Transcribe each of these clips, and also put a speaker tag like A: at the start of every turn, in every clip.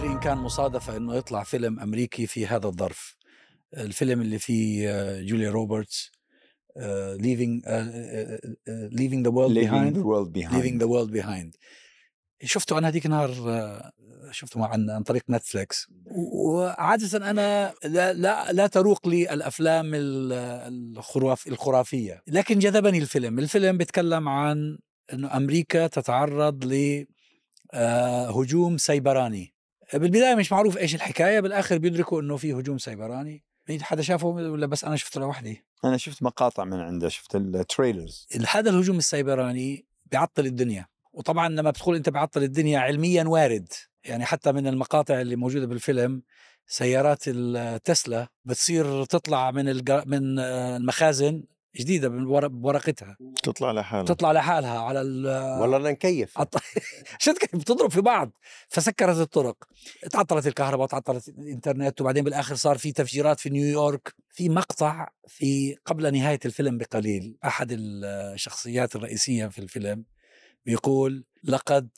A: أدري إن كان مصادفة إنه يطلع فيلم أمريكي في هذا الظرف. الفيلم اللي فيه آه، جوليا روبرتس leaving leaving the world
B: Leaving
A: behind
B: the world behind.
A: Leaving the world behind. شفته أنا هذيك النهار آه، شفته عن عن طريق Netflix. وعادة أنا لا لا, لا تروق لي الأفلام ال- الخراف الخرافية. لكن جذبني الفيلم. الفيلم بيتكلم عن أنه أمريكا تتعرض ل آه، هجوم سيبراني. بالبداية مش معروف إيش الحكاية بالآخر بيدركوا أنه في هجوم سيبراني. مين حدا شافه ولا بس أنا شفته لوحدي؟
B: أنا شفت مقاطع من عنده شفت التريلرز
A: هذا الهجوم السيبراني بيعطل الدنيا. وطبعا لما بتقول أنت بيعطل الدنيا علميا وارد. يعني حتى من المقاطع اللي موجودة بالفيلم سيارات التسلا بتصير تطلع من من المخازن جديدة بورقتها.
C: تطلع لحالها.
A: تطلع لحالها على ال-
D: والله بدنا نكيف.
A: كيف بتضرب في بعض. فسكرت الطرق. تعطلت الكهرباء وتعطلت الإنترنت وبعدين بالآخر صار في تفجيرات في نيويورك. في مقطع في قبل نهاية الفيلم بقليل. أحد الشخصيات الرئيسية في الفيلم بيقول لقد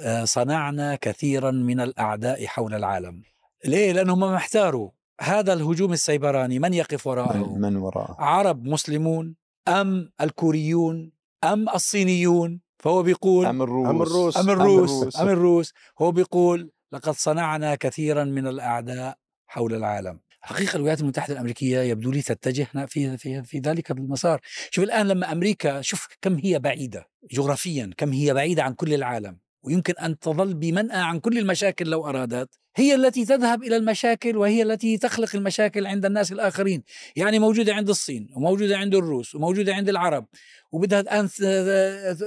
A: آه، صنعنا كثيرا من الأعداء حول العالم. ليه؟ لأنهم ما محتاروا هذا الهجوم السيبراني من يقف وراءه؟
B: من, من وراءه.
A: عرب مسلمون أم الكوريون أم الصينيون؟ فهو بيقول
B: أم الروس.
D: أم الروس.
A: أم الروس. أم الروس. هو بيقول لقد صنعنا كثيرا من الأعداء حول العالم. حقيقة الولايات المتحدة الأمريكية يبدو لي تتجه في في في ذلك المسار. شوف الآن لما أمريكا شوف كم هي بعيدة جغرافيا كم هي بعيدة عن كل العالم. ويمكن أن تظل بمنأى عن كل المشاكل لو أرادت. هي التي تذهب إلى المشاكل وهي التي تخلق المشاكل عند الناس الآخرين. يعني موجودة عند الصين وموجودة عند الروس وموجودة عند العرب. وبدها الآن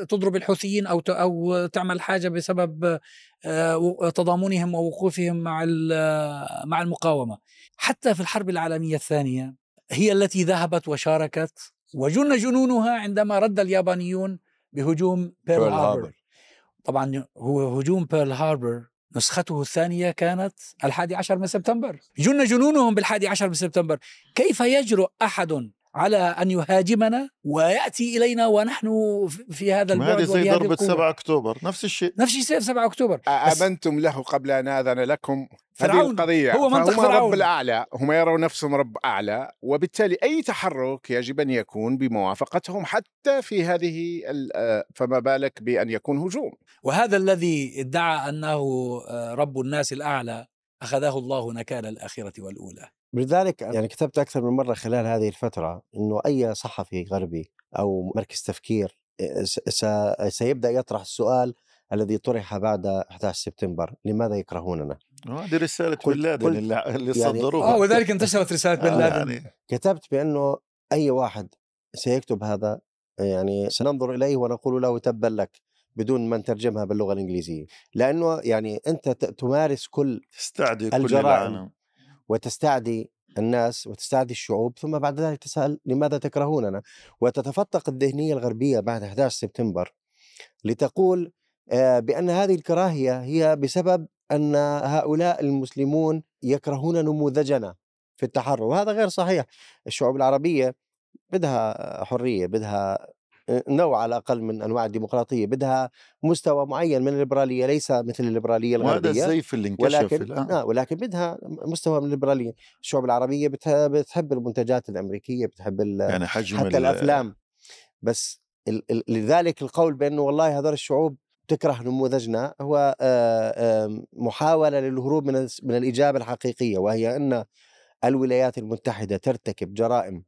A: تضرب الحوثيين أو أو تعمل حاجة بسبب آه، تضامنهم ووقوفهم مع مع المقاومة. حتى في الحرب العالمية الثانية هي التي ذهبت وشاركت وجن جنونها عندما رد اليابانيون بهجوم بيرل هاربر. طبعا هو هجوم بيرل هاربر نسخته الثانية كانت الحادي عشر من سبتمبر. جن جنونهم بالحادي عشر من سبتمبر. كيف يجرؤ أحد على أن يهاجمنا ويأتي إلينا ونحن في هذا البعد
C: هذه زي
A: القوة؟
C: 7 أكتوبر نفس الشيء.
A: نفس الشيء 7 أكتوبر. بس-
E: آمنتم له قبل أن آذن لكم؟ هذه. القضية.
A: هو منطق
E: فهم
A: فرعون.
E: رب الأعلى. هم يرون نفسهم رب أعلى. وبالتالي أي تحرك يجب أن يكون بموافقتهم حتى في هذه ال- فما بالك بأن يكون هجوم.
A: وهذا الذي ادعى أنه آه، رب الناس الأعلى أخذه الله نكال الآخرة والأولى.
D: لذلك يعني كتبت أكثر من مرة خلال هذه الفترة إنه أي صحفي غربي أو مركز تفكير س- س- سيبدأ يطرح السؤال الذي طرح بعد 11 سبتمبر لماذا يكرهوننا؟
C: هذه رسالة بن لادن اللي,
D: يعني-
C: صدروها
A: آه وذلك انتشرت رسالة بن
C: آه،
A: لادن
C: يعني
D: كتبت بأنه أي واحد سيكتب هذا يعني سننظر إليه ونقول له تبا لك بدون ما نترجمها باللغة الإنجليزية لأنه يعني أنت ت- تمارس كل
C: تستعدي كل
D: الجرائم. وتستعدي الناس وتستعدي الشعوب ثم بعد ذلك تسأل لماذا تكرهوننا؟ وتتفتق الذهنية الغربية بعد 11 سبتمبر لتقول آه، بأن هذه الكراهية هي بسبب أن هؤلاء المسلمون يكرهون نموذجنا في التحرر وهذا غير صحيح. الشعوب العربية بدها حرية بدها نوع على الأقل من أنواع الديمقراطية بدها مستوى معين من الليبرالية ليس مثل الليبرالية
C: وهذا
D: الغربية
C: الزيف اللي انكشف
D: ولكن
C: الآن.
D: آه ولكن بدها مستوى من الليبرالية، الشعوب العربية بتح- بتحب المنتجات الأمريكية بتحب
C: يعني حجم
D: حتى
C: ال-
D: الأفلام. بس لذلك القول بأنه والله هذول الشعوب تكره نموذجنا هو آه، محاولة للهروب من من الإجابة الحقيقية وهي أن الولايات المتحدة ترتكب جرائم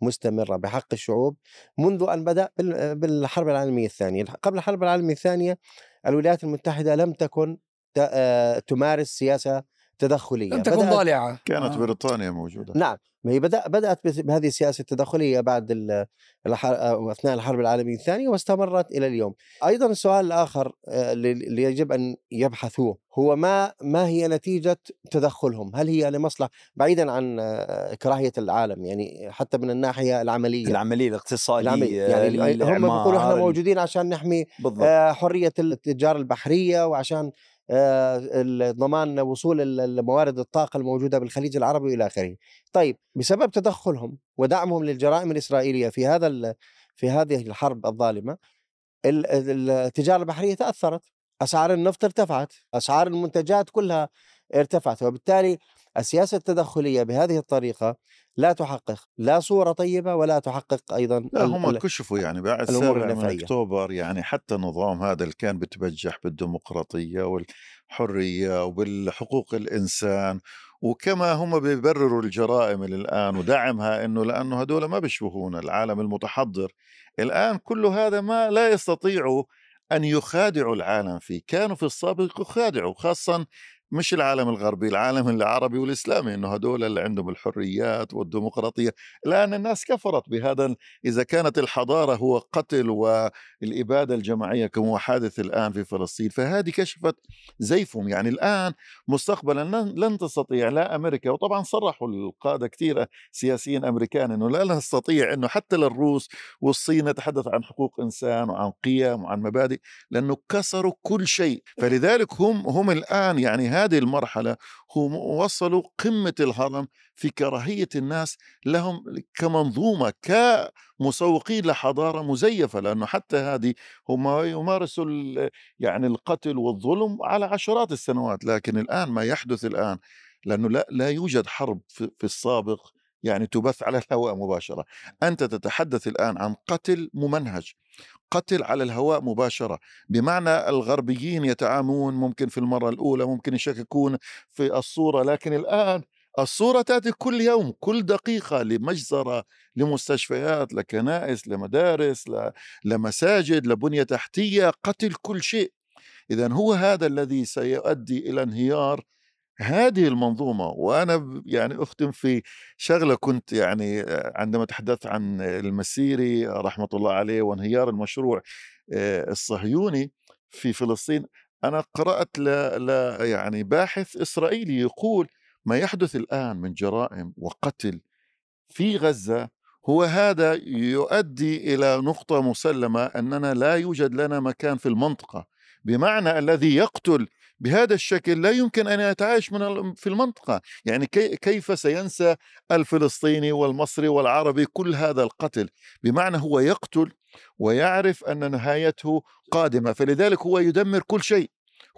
D: مستمرة بحق الشعوب منذ أن بدأ بال- بالحرب العالمية الثانية، قبل الحرب العالمية الثانية الولايات المتحدة لم تكن آه، تمارس سياسة تدخلية.
A: لم تكن ضالعة.
C: كانت
A: آه.
C: بريطانيا موجودة.
D: نعم. ما هي بدأ بدأت بهذه السياسة التدخلية بعد أثناء الحرب العالمية الثانية واستمرت إلى اليوم. أيضا السؤال الآخر آه، اللي يجب أن يبحثوه هو ما ما هي نتيجة تدخلهم؟ هل هي لمصلحة؟ بعيدا عن آه، كراهية العالم يعني حتى من الناحية العملية.
B: العملية الاقتصادية
D: العملية يعني هم بيقولوا
B: إحنا
D: موجودين عشان نحمي
B: بالضبط.
D: آه، حرية التجاره البحرية وعشان ضمان وصول ال- الموارد الطاقة الموجودة بالخليج العربي وإلى آخره. طيب بسبب تدخلهم ودعمهم للجرائم الإسرائيلية في هذا في هذه الحرب الظالمة ال- ال- التجارة البحرية تأثرت أسعار النفط ارتفعت أسعار المنتجات كلها ارتفعت وبالتالي السياسة التدخلية بهذه الطريقة لا تحقق لا صورة طيبة ولا تحقق أيضا
C: لا هم كشفوا يعني بعد
D: الأمور
C: من. أكتوبر يعني حتى النظام هذا اللي كان بتبجح بالديمقراطية والحرية وبالحقوق الإنسان وكما هم بيبرروا الجرائم اللي الآن ودعمها إنه لأنه هدول ما بيشبهون العالم المتحضر الآن كل هذا ما لا يستطيعوا أن يخادعوا العالم فيه كانوا في السابق يخادعوا خاصه مش العالم الغربي العالم العربي والإسلامي إنه هدول اللي عندهم الحريات والديمقراطية. الآن الناس كفرت بهذا إذا كانت الحضارة هو قتل والإبادة الجماعية كما هو حادث الآن في فلسطين فهذه كشفت زيفهم. يعني الآن مستقبلا لن, لن تستطيع لا أمريكا وطبعا صرحوا القادة كثير سياسيين أمريكان أنه لا نستطيع أنه حتى للروس والصين نتحدث عن حقوق إنسان وعن قيم وعن مبادئ لأنه كسروا كل شيء. فلذلك هم هم الآن يعني هذه المرحلة هم وصلوا قمة الهرم في كراهية الناس لهم كمنظومة كمسوقين لحضارة مزيفة لأنه حتى هذه هم يمارسوا يعني القتل والظلم على عشرات السنوات لكن الآن ما يحدث الآن لأنه لا, لا يوجد حرب في السابق. يعني تبث على الهواء مباشرة. أنت تتحدث الآن عن قتل ممنهج. قتل على الهواء مباشرة. بمعنى الغربيين يتعامون ممكن في المرة الأولى ممكن يشككون في الصورة لكن الآن الصورة تأتي كل يوم كل دقيقة لمجزرة لمستشفيات لكنائس لمدارس لمساجد لبنية تحتية. قتل كل شيء. إذا هو هذا الذي سيؤدي إلى انهيار هذه المنظومة وأنا ب- يعني أختم في شغلة كنت يعني آه، عندما تحدثت عن المسيري رحمة الله عليه وانهيار المشروع آه، الصهيوني في فلسطين أنا قرأت ل ل يعني باحث إسرائيلي يقول ما يحدث الآن من جرائم وقتل في غزة هو هذا يؤدي إلى نقطة مسلمة أننا لا يوجد لنا مكان في المنطقة بمعنى الذي يقتل بهذا الشكل لا يمكن أن يتعايش من في المنطقة. يعني كي كيف سينسى الفلسطيني والمصري والعربي كل هذا القتل؟ بمعنى هو يقتل ويعرف أن نهايته قادمة فلذلك هو يدمر كل شيء.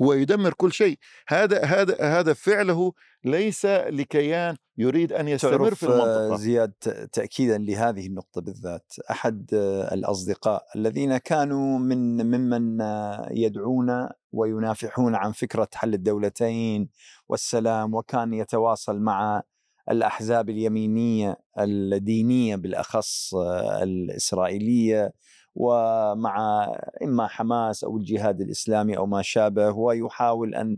C: هو يدمر كل شيء. هذا هذا هذا فعله ليس لكيان يريد أن يستمر في
B: المنطقة. زياد ت- تأكيدا لهذه النقطة بالذات. أحد آه، الأصدقاء الذين كانوا من ممن يدعون وينافحون عن فكرة حل الدولتين والسلام وكان يتواصل مع الأحزاب اليمينية الدينية بالأخص آه، الإسرائيلية ومع إما حماس أو الجهاد الإسلامي أو ما شابه ويحاول أن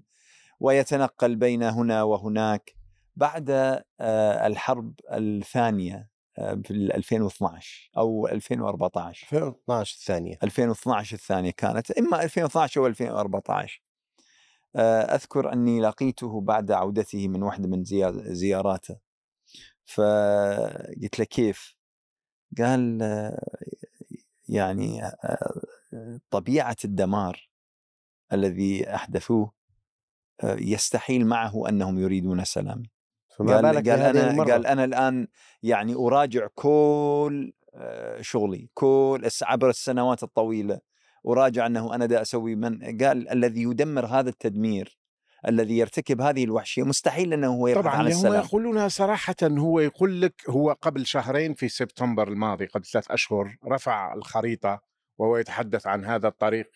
B: ويتنقل بين هنا وهناك بعد آه، الحرب الثانية. آه، في ال 2012 أو 2014
D: 2012 الثانية.
B: 2012 الثانية كانت إما 2012 أو 2014 آه، أذكر أني لقيته بعد عودته من واحدة من زيا- زياراته. فقلت له كيف؟ قال آه، يعني آه، طبيعة الدمار الذي أحدثوه آه، يستحيل معه أنهم يريدون سلام
D: فما
B: قال,
D: بالك
B: قال أنا
D: المرة؟
B: قال أنا الآن يعني أراجع كل آه، شغلي كل عبر السنوات الطويلة أراجع أنه أنا دا أسوي من قال الذي يدمر هذا التدمير الذي يرتكب هذه الوحشية مستحيل أنه هو يبحث
E: طبعا
B: عن
E: هم
B: السلام.
E: يقولونها صراحة هو يقول لك هو قبل شهرين في سبتمبر الماضي قبل ثلاث أشهر رفع الخريطة وهو يتحدث عن هذا الطريق.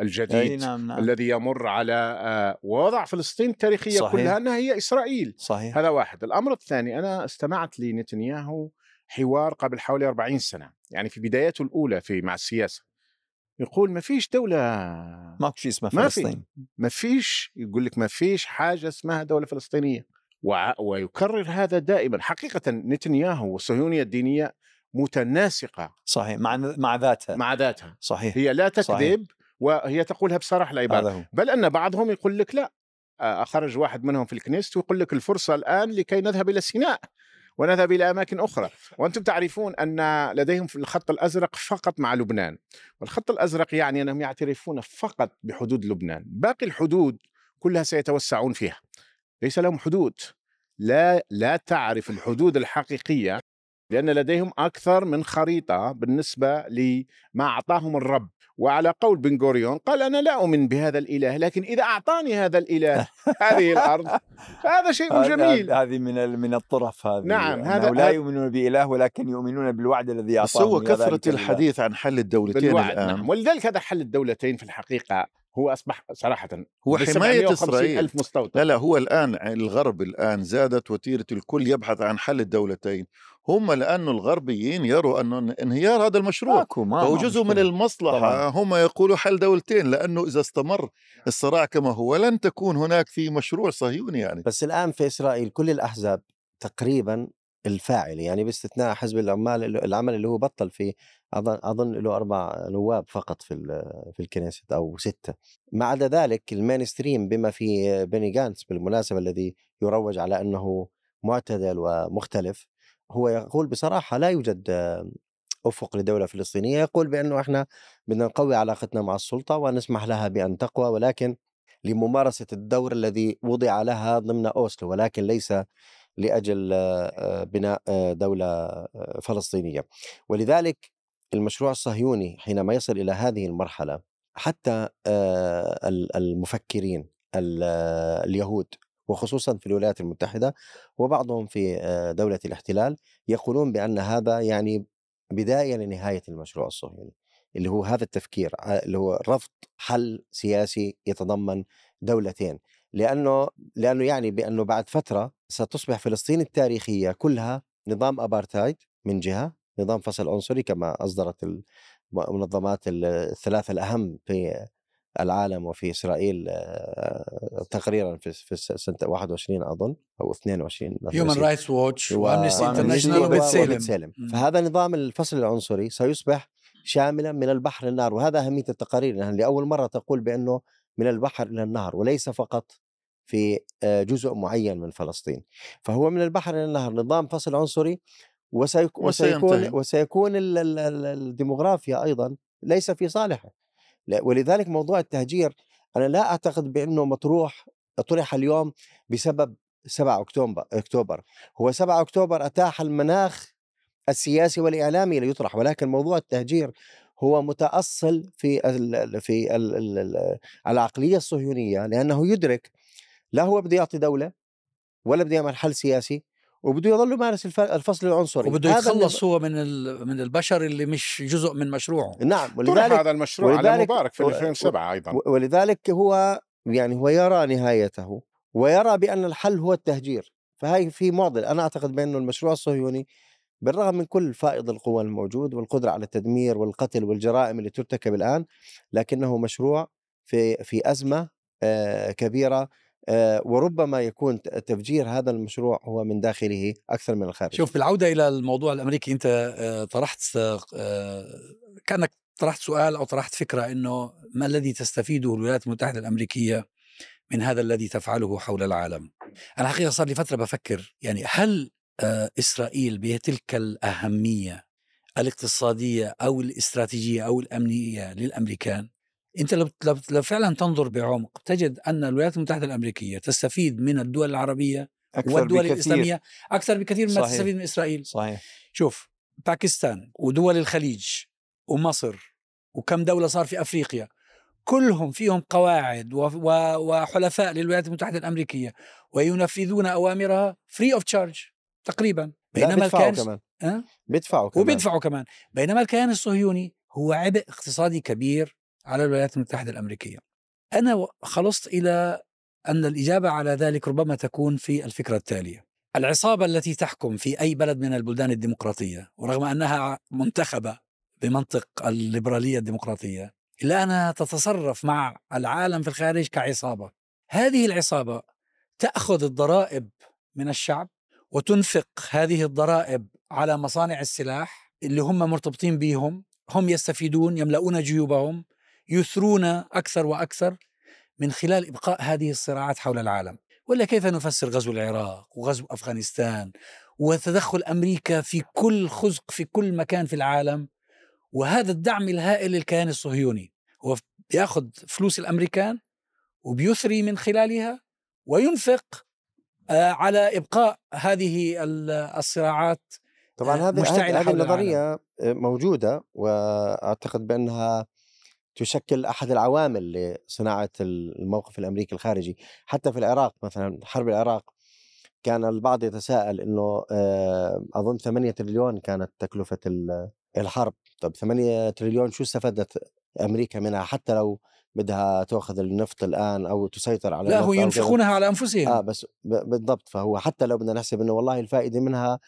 E: الجديد
B: نعم نعم.
E: الذي يمر على آه، ووضع فلسطين التاريخية
B: صحيح.
E: كلها أنها هي إسرائيل.
B: صحيح.
E: هذا واحد. الأمر الثاني أنا استمعت لنتنياهو حوار قبل حوالي 40 سنة يعني في بداياته الأولى في مع السياسة. يقول ما فيش دولة ما في.
B: فلسطين.
E: ما فيش يقول لك ما فيش حاجة اسمها دولة فلسطينية. وع- ويكرر هذا دائما. حقيقة نتنياهو والصهيونية الدينية متناسقة
B: صحيح مع مع ذاتها.
E: مع ذاتها.
B: صحيح.
E: هي لا تكذب
B: صحيح.
E: وهي تقولها
B: هذا هو.
E: بل أن بعضهم يقول لك لا آه، أخرج واحد منهم في الكنيست ويقول لك الفرصة الآن لكي نذهب إلى سيناء ونذهب إلى أماكن أخرى. وأنتم تعرفون أن لديهم في الخط الأزرق فقط مع لبنان. والخط الأزرق يعني أنهم يعترفون فقط بحدود لبنان. باقي الحدود كلها سيتوسعون فيها. ليس لهم حدود. لا لا تعرف الحدود الحقيقية لأن لديهم أكثر من خريطة بالنسبة لما أعطاهم الرب. وعلى قول بن غوريون قال أنا لا أؤمن بهذا الإله لكن إذا أعطاني هذا الإله هذه الأرض فهذا شيء جميل.
B: هذه من ال- من الطرف هذه
E: نعم،
B: أنه
E: هذا-
B: لا يؤمنون بإله ولكن يؤمنون بالوعد الذي
C: بس
B: أعطاهم
C: هو كثرة. الحديث عن حل الدولتين
E: بالوعد
C: الآن.
E: نعم. ولذلك هذا حل الدولتين في الحقيقة هو أصبح صراحة
C: هو
E: 750
C: إسرائيل.
E: ألف مستوطن.
C: لا لا هو الآن الغرب الآن زادت وتيرة الكل يبحث عن حل الدولتين. هم لأنه الغربيين يروا أنه انهيار هذا المشروع فهو
B: ما
C: جزء من
B: مشكلة.
C: المصلحة
B: طبعاً.
C: هم يقولوا حل دولتين لأنه إذا استمر الصراع كما هو لن تكون هناك في مشروع صهيوني يعني
D: بس الآن في إسرائيل كل الأحزاب تقريبا الفاعلة يعني باستثناء حزب العمال العمل اللي هو بطل في اظن أظن له أربع نواب فقط في في الكنيست أو ستة ما عدا ذلك ال mainstream بما في بيني جانتس بالمناسبة الذي يروج على أنه معتدل ومختلف هو يقول بصراحة لا يوجد أفق لدولة فلسطينية يقول بأنه إحنا بدنا نقوي علاقتنا مع السلطة ونسمح لها بأن تقوى ولكن لممارسة الدور الذي وضع لها ضمن أوسلو ولكن ليس لأجل آه، بناء آه، دولة آه، فلسطينية. ولذلك المشروع الصهيوني حينما يصل إلى هذه المرحلة حتى ال- المفكرين ال- اليهود وخصوصا في الولايات المتحدة وبعضهم في آه، دولة الاحتلال يقولون بأن هذا يعني بداية لنهاية المشروع الصهيوني اللي هو هذا التفكير ع- اللي هو رفض حل سياسي يتضمن دولتين. لأنه لأنه يعني بأنه بعد فترة ستصبح فلسطين التاريخية كلها نظام آبارتايد من جهة نظام فصل عنصري كما أصدرت المنظمات ال- الثلاثة الأهم في العالم وفي إسرائيل آه، تقريرا في في سنة 21 أظن أو 22 ما في Human.
A: Rights Watch
D: و
B: Amnesty
A: International
B: وبت-
A: وبتسالم.
D: فهذا نظام الفصل العنصري سيصبح شاملا من البحر للنهر وهذا أهمية التقارير لأنها لأول مرة تقول بأنه من البحر إلى النهر وليس فقط في آه، جزء معين من فلسطين فهو من البحر إلى النهر نظام فصل عنصري وسيك وسيكون. وسيكون ال- الديموغرافيا أيضا ليس في صالحه ولذلك موضوع التهجير أنا لا أعتقد بأنه مطروح طرح اليوم بسبب 7 أكتوبر أكتوبر. هو 7 أكتوبر أتاح المناخ السياسي والإعلامي ليطرح ولكن موضوع التهجير هو متأصل في ال في ال ال ال العقلية الصهيونية لأنه يدرك لا هو بده يعطي دولة ولا بده يعمل حل سياسي وبده يظل يمارس الف- الفصل العنصري.
A: وبده يتخلص هو من ال- من البشر اللي مش جزء من مشروعه.
D: نعم
E: طرح
D: ولذلك
E: هذا المشروع على
D: ولذلك-
E: مبارك في
D: و-
E: 2007 أيضا.
D: و- ولذلك هو يعني هو يرى نهايته ويرى بأن الحل هو التهجير. فهي في معضل. أنا أعتقد بأنه المشروع الصهيوني بالرغم من كل فائض القوى الموجود والقدرة على التدمير والقتل والجرائم اللي ترتكب الآن لكنه مشروع في في أزمة آه، كبيرة آه، وربما يكون تفجير هذا المشروع هو من داخله أكثر من الخارج.
A: شوف بالعودة إلى الموضوع الأمريكي أنت آه، طرحت آه، كأنك طرحت سؤال أو طرحت فكرة إنه ما الذي تستفيده الولايات المتحدة الأمريكية من هذا الذي تفعله حول العالم؟ أنا حقيقة صار لي فترة بفكر يعني هل آه، إسرائيل بتلك الأهمية الاقتصادية أو الاستراتيجية أو الأمنية للأمريكان؟ أنت لو لو- فعلا تنظر بعمق تجد أن الولايات المتحدة الأمريكية تستفيد من الدول العربية
B: أكثر
A: والدول
B: بكثير.
A: الإسلامية أكثر بكثير مما. تستفيد من إسرائيل
B: صحيح
A: شوف باكستان ودول الخليج ومصر وكم دولة صار في أفريقيا كلهم فيهم قواعد وحلفاء للولايات المتحدة الأمريكية وينفذون أوامرها free of charge تقريبا بينما الكيان
D: كمان
A: أه؟
D: بيدفعوا كمان
A: وبيدفعوا كمان بينما الكيان الصهيوني هو عبء اقتصادي كبير على الولايات المتحدة الأمريكية. أنا خلصت إلى أن الإجابة على ذلك ربما تكون في الفكرة التالية. العصابة التي تحكم في أي بلد من البلدان الديمقراطية ورغم أنها منتخبة بمنطق الليبرالية الديمقراطية إلا أنها تتصرف مع العالم في الخارج كعصابة. هذه العصابة تأخذ الضرائب من الشعب وتنفق هذه الضرائب على مصانع السلاح اللي هم مرتبطين بهم هم يستفيدون يملؤون جيوبهم. يثرون أكثر وأكثر من خلال إبقاء هذه الصراعات حول العالم. ولا كيف نفسر غزو العراق وغزو أفغانستان وتدخل أمريكا في كل خزق في كل مكان في العالم؟ وهذا الدعم الهائل للكيان الصهيوني. هو بياخذ فلوس الأمريكان وبيثري من خلالها وينفق آه، على إبقاء هذه ال- الصراعات
D: طبعا
A: آه،
D: هذه
A: مشتعلة
D: هذه هذه. النظرية موجودة وأعتقد بأنها تشكل أحد العوامل لصناعة الموقف الأمريكي الخارجي. حتى في العراق مثلا حرب العراق كان البعض يتساءل إنه آه، أظن 8 تريليون كانت تكلفة ال- الحرب. طب 8 تريليون شو استفادت أمريكا منها؟ حتى لو بدها تأخذ النفط الآن أو تسيطر على
A: لا هو. ينفقونها على أنفسهم.
D: آه بس بالضبط. فهو حتى لو بدنا نحسب إنه والله الفائدة منها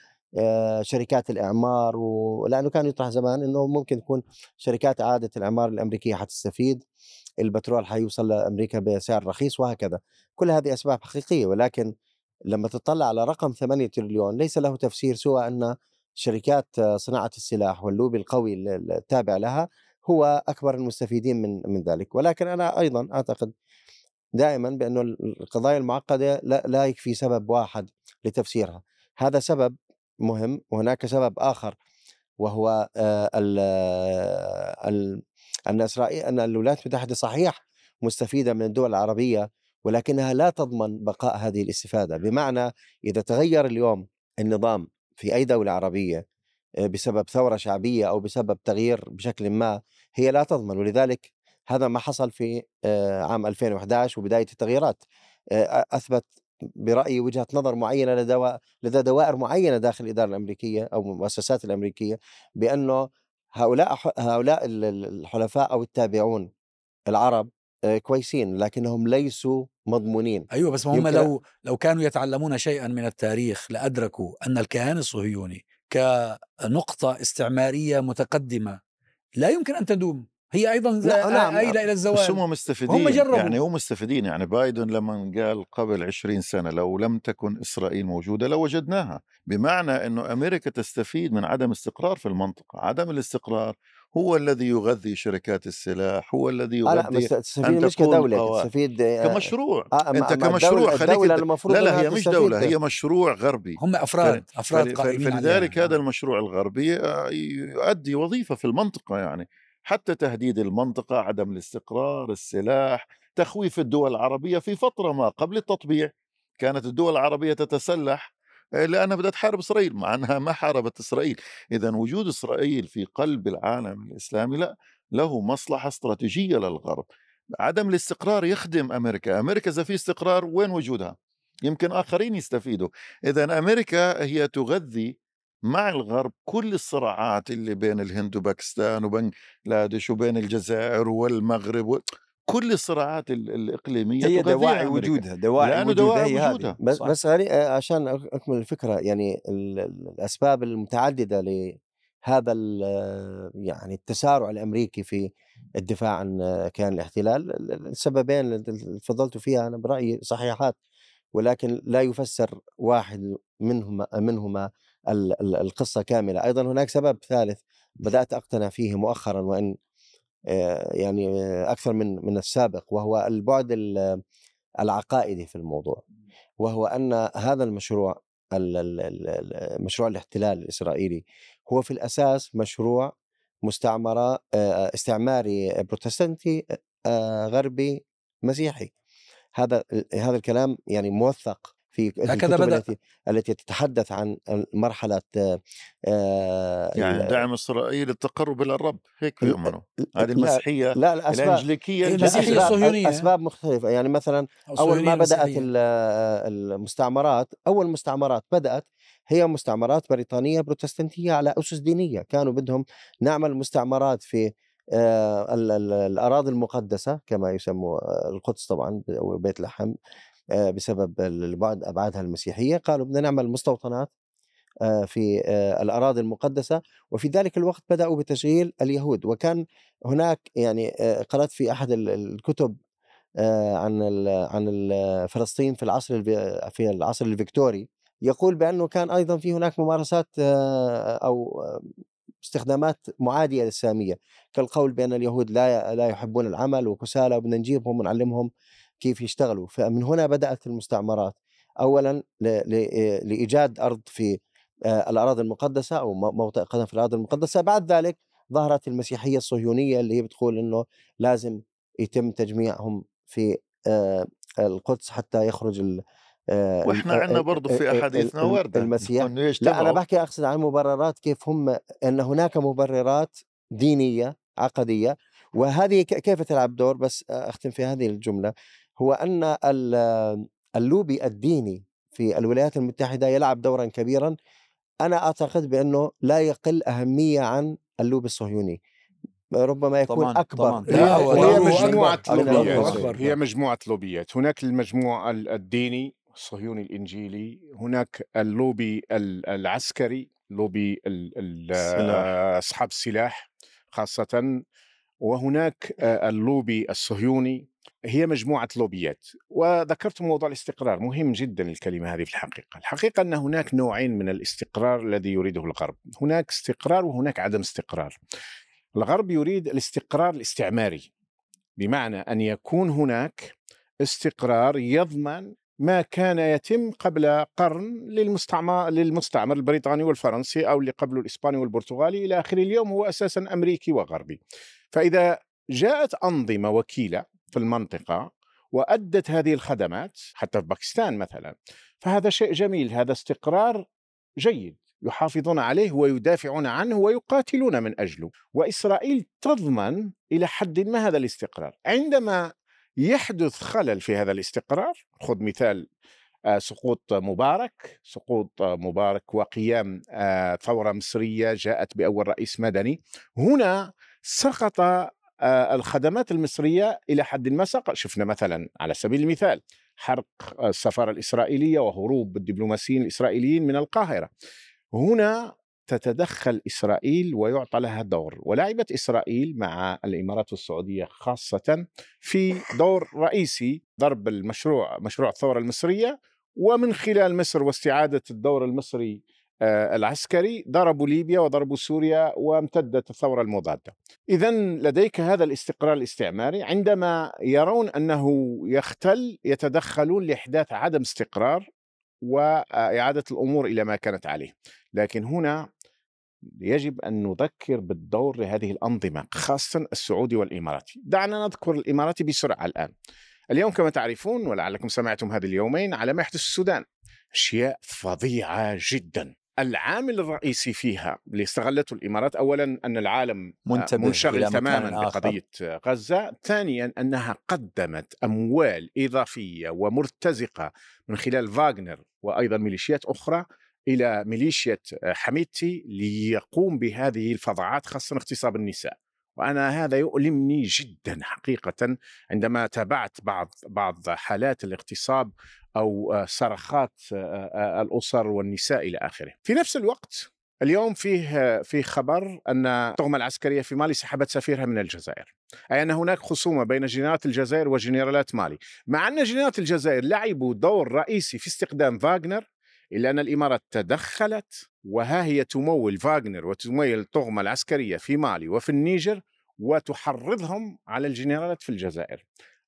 D: شركات الإعمار ولأنه كان يطرح زمان إنه ممكن تكون شركات اعاده الإعمار الأمريكية حتستفيد البترول حيوصل لأمريكا بسعر رخيص وهكذا. كل هذه أسباب حقيقية ولكن لما تطلع على رقم 8 تريليون ليس له تفسير سوى أن شركات آه، صناعة السلاح واللوبي القوي ال- ال- التابع لها هو أكبر المستفيدين من من ذلك. ولكن أنا أيضا أعتقد دائما بأنه القضايا المعقدة لا يكفي سبب واحد لتفسيرها. هذا سبب مهم وهناك سبب آخر وهو آه، ال ال أن إسرائيل أن الولايات المتحدة صحيح مستفيدة من الدول العربية ولكنها لا تضمن بقاء هذه الاستفادة. بمعنى إذا تغير اليوم النظام في أي دولة عربية آه، بسبب ثورة شعبية أو بسبب تغيير بشكل ما هي لا تضمن. ولذلك هذا ما حصل في آه، عام 2011 وبداية التغييرات. أثبت برأيي وجهة نظر معينة لدى لدى دوائر معينة داخل الإدارة الأمريكية أو المؤسسات الأمريكية بأنه هؤلاء هؤلاء ال- ال- الحلفاء أو التابعون العرب آه، كويسين لكنهم ليسوا مضمونين.
A: أيوه بس هم لو لو كانوا يتعلمون شيئا من التاريخ لأدركوا أن الكيان الصهيوني كنقطة استعمارية متقدمة لا يمكن أن تدوم. هي أيضا
D: لا، نعم.
A: ايله إلى
C: بس
A: الزوال
C: هم مستفيدين
A: هم جربوا.
C: يعني هم مستفيدين يعني بايدن لما قال قبل 20 سنة لو لم تكن إسرائيل موجودة لوجدناها بمعنى أنه أمريكا تستفيد من عدم استقرار في المنطقة عدم الاستقرار هو الذي يغذي شركات السلاح هو الذي
D: آه لا بس
C: يغذي
D: تستفيد مش
C: قوات.
D: تستفيد آه،
C: كمشروع
D: آه، مع
C: كمشروع خليك لا لا هي مش. دولة هي مشروع غربي
A: هم افراد
C: أفراد
A: قائمين
C: فلذلك. هذا المشروع الغربي آه، يؤدي وظيفة في المنطقة يعني حتى تهديد المنطقة عدم الاستقرار السلاح تخويف الدول العربية في فترة ما قبل التطبيع. كانت الدول العربية تتسلح آه، لأنها بدها تحارب إسرائيل مع أنها ما حاربت إسرائيل. إذا وجود إسرائيل في قلب العالم الإسلامي لا له مصلحة استراتيجية للغرب. عدم الاستقرار يخدم أمريكا. أمريكا إذا في استقرار وين وجودها؟ يمكن آخرين يستفيدوا. إذا أمريكا هي تغذي مع الغرب كل الصراعات اللي بين الهند وباكستان وبنغلاديش وبين الجزائر والمغرب و... كل الصراعات ال- الإقليمية
B: هي دواعي
C: أمريكا.
B: وجودها دواعي
C: لأنه
B: وجودها
C: دواعي
B: هي
C: وجودها.
B: هذه
D: بس
B: صح.
D: بس آه، عشان أكمل الفكرة يعني ال- ال- الأسباب المتعددة لهذا ال- يعني التسارع الأمريكي في الدفاع عن آه، كيان الاحتلال ال- ال- السببين اللي تفضلتوا فيها أنا برأيي صحيحات ولكن لا يفسر واحد منهما منهما القصة كاملة. أيضا هناك سبب ثالث بدأت أقتنع فيه مؤخرا وإن آه، يعني آه، أكثر من من السابق وهو البعد ال- العقائدي في الموضوع وهو أن هذا المشروع ال- ال- ال- ال- مشروع الاحتلال الإسرائيلي هو في الأساس مشروع مستعمرة آه، استعماري بروتستانتي غربي مسيحي. هذا هذا الكلام يعني موثق في
A: هكذا
D: الكتب
A: بدأ.
D: التي التي تتحدث عن مرحلة آه، آه،
C: يعني دعم إسرائيل التقرب إلى الرب هيك بيؤمنوا هذه المسيحية
D: لا
C: الأنجليكية
D: لا،
A: المسيحية
C: الجديدة.
D: أسباب,
A: الصهيونية.
D: أسباب مختلفة يعني مثلا أول
A: الصهيونية
D: ما
A: المسيحية.
D: ال- المستعمرات أول مستعمرات بدأت هي مستعمرات بريطانية بروتستانتية على أسس دينية كانوا بدهم نعمل مستعمرات في آه، ال- ال- الأراضي المقدسة كما يسموا القدس طبعا وبيت لحم بسبب البعد أبعادها المسيحية قالوا بدنا نعمل مستوطنات آه، في آه، الأراضي المقدسة وفي ذلك الوقت بدأوا بتشغيل اليهود وكان هناك يعني آه، قرأت في أحد ال- الكتب آه، عن عن فلسطين في العصر في العصر الفيكتوري يقول بأنه كان أيضا في هناك ممارسات آه، أو آه، استخدامات معادية للساميه كالقول بأن اليهود لا لا يحبون العمل وكسالى وبدنا نجيبهم ونعلمهم كيف يشتغلوا. فمن هنا بدأت المستعمرات. اولا ل- ل- لإيجاد أرض في الأراضي المقدسة أو م- موطئ قدم في الأراضي المقدسة. بعد ذلك ظهرت المسيحية الصهيونية اللي هي بتقول إنه لازم يتم تجميعهم في القدس حتى يخرج ال- وإحنا
C: عندنا برضه في احاديثنا ورده
D: المسيح. لا
C: أنا.
D: بحكي أقصد عن مبررات كيف هم إن هناك مبررات دينية عقدية. وهذه كيف تلعب دور؟ بس أختم في هذه الجملة. هو أن ال- اللوبي الديني في الولايات المتحدة يلعب دورا كبيرا أنا أعتقد بأنه لا يقل أهمية عن اللوبي الصهيوني ربما يكون
B: طبعاً،
D: أكبر
B: طبعاً.
A: لا،
E: هي.
D: من
E: لوبيات. هي مجموعة لوبيات هناك المجموع ال- الديني الصهيوني الإنجيلي هناك اللوبي ال- العسكري لوبي ال- ال-
C: السلاح.
E: أصحاب السلاح خاصة وهناك آه، اللوبي الصهيوني هي مجموعة لوبيات وذكرت موضوع الاستقرار. مهم جدا الكلمة هذه في الحقيقة. الحقيقة أن هناك نوعين من الاستقرار الذي يريده الغرب. هناك استقرار وهناك عدم استقرار. الغرب يريد الاستقرار الاستعماري بمعنى أن يكون هناك استقرار يضمن ما كان يتم قبل قرن للمستعمر للمستعمر البريطاني والفرنسي أو اللي قبله الإسباني والبرتغالي إلى آخر اليوم هو أساسا أمريكي وغربي. فإذا جاءت أنظمة وكيلة في المنطقة وأدت هذه الخدمات حتى في باكستان مثلا فهذا شيء جميل هذا استقرار جيد يحافظون عليه ويدافعون عنه ويقاتلون من أجله. وإسرائيل تضمن إلى حد ما هذا الاستقرار. عندما يحدث خلل في هذا الاستقرار خذ مثال آه، سقوط مبارك سقوط آه، مبارك وقيام آه، ثورة مصرية جاءت بأول رئيس مدني هنا سقط الخدمات المصرية إلى حد ما سقط. شفنا مثلا على سبيل المثال حرق السفارة الإسرائيلية وهروب الدبلوماسيين الإسرائيليين من القاهرة. هنا تتدخل إسرائيل ويعطى لها دور ولعبت إسرائيل مع الإمارات والسعوديه خاصة في دور رئيسي ضرب المشروع مشروع الثورة المصرية ومن خلال مصر واستعادة الدور المصري آه، العسكري ضربوا ليبيا وضربوا سوريا وامتدت الثورة المضادة. اذا لديك هذا الاستقرار الاستعماري عندما يرون أنه يختل يتدخلون لإحداث عدم استقرار وإعادة الأمور إلى ما كانت عليه. لكن هنا يجب أن نذكر بالدور لهذه الأنظمة خاصة السعودي والاماراتي. دعنا نذكر الاماراتي بسرعة الآن. اليوم كما تعرفون ولعلكم سمعتم هذه اليومين على ما يحدث السودان أشياء فظيعة جدا. العامل الرئيسي فيها اللي استغلته الإمارات اولا أن العالم
B: منتبه إلى
E: منشغل تماما. بقضية غزة، ثانيا أنها قدمت أموال إضافية ومرتزقة من خلال فاغنر وأيضا ميليشيات أخرى إلى ميليشيا حميدتي ليقوم بهذه الفظاعات خاصة اغتصاب النساء. وأنا هذا يؤلمني جدا حقيقه عندما تابعت بعض بعض حالات الاغتصاب أو آه، صرخات آه، آه، الأسر والنساء إلى آخره. في نفس الوقت اليوم فيه في خبر أن الطغمة العسكرية في مالي سحبت سفيرها من الجزائر. أي أن هناك خصومة بين جنرالات الجزائر وجنرالات مالي، مع أن جنرالات الجزائر لعبوا دور رئيسي في استخدام فاغنر الا أن الإمارات تدخلت وها هي تمول فاغنر وتمول الطغمة العسكرية في مالي وفي النيجر وتحرضهم على الجنرالات في الجزائر.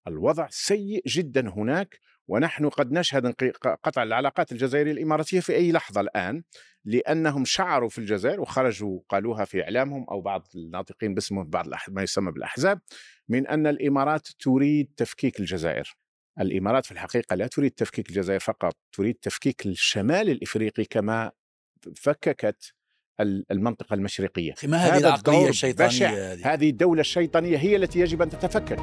E: الوضع سيء جدا هناك ونحن قد نشهد قطع العلاقات الجزائرية الإماراتية في أي لحظة الآن لأنهم شعروا في الجزائر وخرجوا قالوها في إعلامهم أو بعض الناطقين باسمهم بعض ما يسمى بالأحزاب من أن الإمارات تريد تفكيك الجزائر. الإمارات في الحقيقة لا تريد تفكيك الجزائر فقط، تريد تفكيك الشمال الإفريقي كما فككت ال- المنطقة
A: المشرقية. ما هذه
E: بشع.
A: هذه
E: هذه الدولة الشيطانية هي التي يجب أن تتفكك.